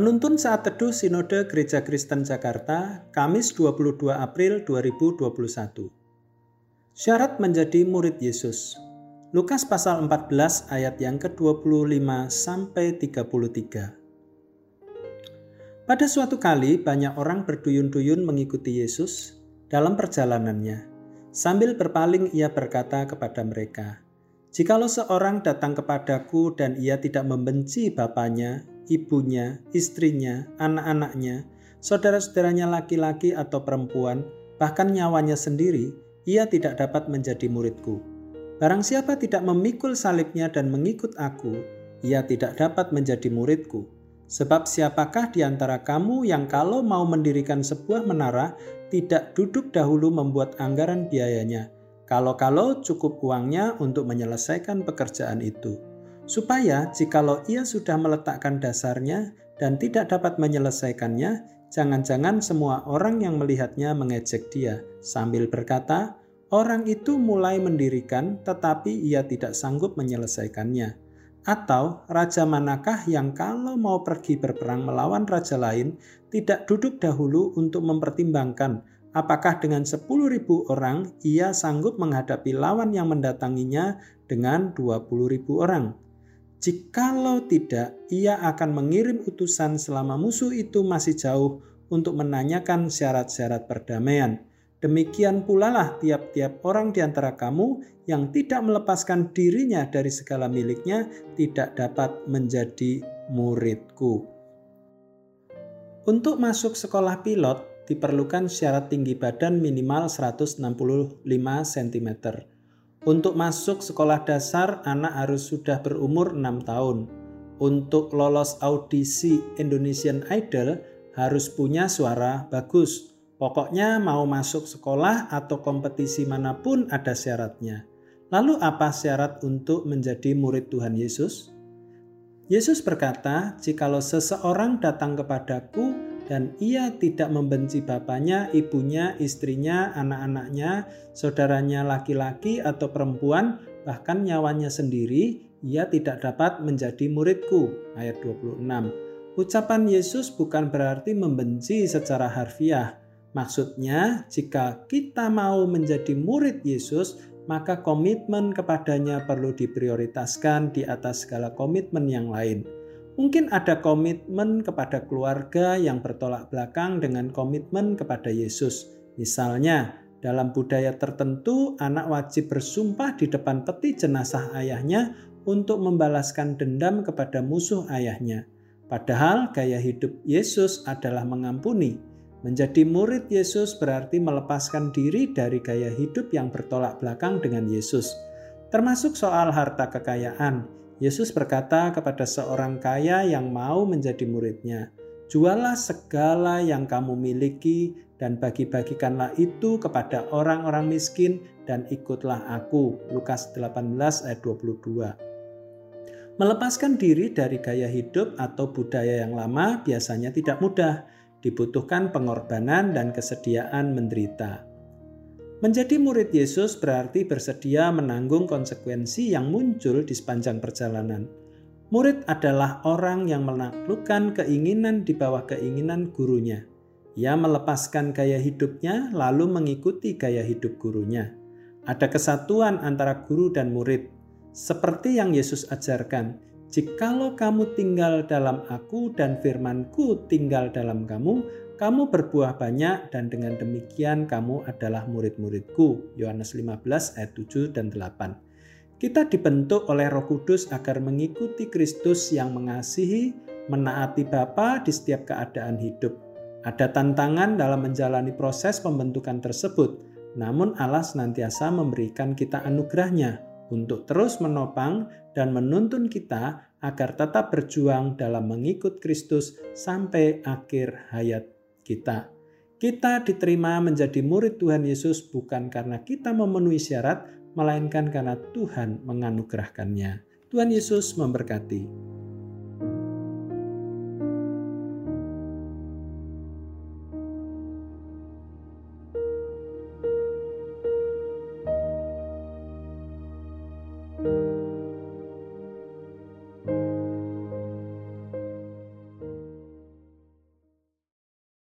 Penuntun saat teduh Sinode Gereja Kristen Jakarta, Kamis 22 April 2021. Syarat menjadi murid Yesus. Lukas pasal 14 ayat yang ke-25 sampai 33. Pada suatu kali banyak orang berduyun-duyun mengikuti Yesus dalam perjalanannya. Sambil berpaling ia berkata kepada mereka, Jikalau seorang datang kepadaku dan ia tidak membenci bapaknya, ibunya, istrinya, anak-anaknya, saudara-saudaranya laki-laki atau perempuan, bahkan nyawanya sendiri, ia tidak dapat menjadi muridku. Barang siapa tidak memikul salibnya dan mengikut aku, ia tidak dapat menjadi muridku. Sebab siapakah di antara kamu yang kalau mau mendirikan sebuah menara, tidak duduk dahulu membuat anggaran biayanya, kalau-kalau cukup uangnya untuk menyelesaikan pekerjaan itu supaya jikalau ia sudah meletakkan dasarnya dan tidak dapat menyelesaikannya, jangan-jangan semua orang yang melihatnya mengejek dia sambil berkata, orang itu mulai mendirikan tetapi ia tidak sanggup menyelesaikannya. Atau raja manakah yang kalau mau pergi berperang melawan raja lain tidak duduk dahulu untuk mempertimbangkan apakah dengan 10.000 orang ia sanggup menghadapi lawan yang mendatanginya dengan 20.000 orang. Jikalau tidak, ia akan mengirim utusan selama musuh itu masih jauh untuk menanyakan syarat-syarat perdamaian. Demikian pula lah tiap-tiap orang di antara kamu yang tidak melepaskan dirinya dari segala miliknya tidak dapat menjadi muridku. Untuk masuk sekolah pilot diperlukan syarat tinggi badan minimal 165 cm untuk masuk sekolah dasar, anak harus sudah berumur 6 tahun. Untuk lolos audisi Indonesian Idol, harus punya suara bagus. Pokoknya mau masuk sekolah atau kompetisi mana pun ada syaratnya. Lalu apa syarat untuk menjadi murid Tuhan Yesus? Yesus berkata, "Jikalau seseorang datang kepadaku dan ia tidak membenci bapaknya, ibunya, istrinya, anak-anaknya, saudaranya laki-laki atau perempuan, bahkan nyawanya sendiri, ia tidak dapat menjadi muridku. Ayat 26. Ucapan Yesus bukan berarti membenci secara harfiah. Maksudnya, jika kita mau menjadi murid Yesus, maka komitmen kepadanya perlu diprioritaskan di atas segala komitmen yang lain. Mungkin ada komitmen kepada keluarga yang bertolak belakang dengan komitmen kepada Yesus. Misalnya, dalam budaya tertentu, anak wajib bersumpah di depan peti jenazah ayahnya untuk membalaskan dendam kepada musuh ayahnya. Padahal gaya hidup Yesus adalah mengampuni. Menjadi murid Yesus berarti melepaskan diri dari gaya hidup yang bertolak belakang dengan Yesus, termasuk soal harta kekayaan. Yesus berkata kepada seorang kaya yang mau menjadi muridnya, Jualah segala yang kamu miliki dan bagi-bagikanlah itu kepada orang-orang miskin dan ikutlah aku. Lukas 18 ayat 22. Melepaskan diri dari gaya hidup atau budaya yang lama biasanya tidak mudah. Dibutuhkan pengorbanan dan kesediaan menderita. Menjadi murid Yesus berarti bersedia menanggung konsekuensi yang muncul di sepanjang perjalanan. Murid adalah orang yang menaklukkan keinginan di bawah keinginan gurunya. Ia melepaskan gaya hidupnya lalu mengikuti gaya hidup gurunya. Ada kesatuan antara guru dan murid. Seperti yang Yesus ajarkan, jikalau kamu tinggal dalam aku dan firmanku tinggal dalam kamu, kamu berbuah banyak dan dengan demikian kamu adalah murid-muridku. Yohanes 15 ayat 7 dan 8. Kita dibentuk oleh Roh Kudus agar mengikuti Kristus yang mengasihi, menaati Bapa di setiap keadaan hidup. Ada tantangan dalam menjalani proses pembentukan tersebut, namun Allah senantiasa memberikan kita anugerahnya untuk terus menopang dan menuntun kita agar tetap berjuang dalam mengikut Kristus sampai akhir hayat kita. Kita diterima menjadi murid Tuhan Yesus bukan karena kita memenuhi syarat, melainkan karena Tuhan menganugerahkannya. Tuhan Yesus memberkati.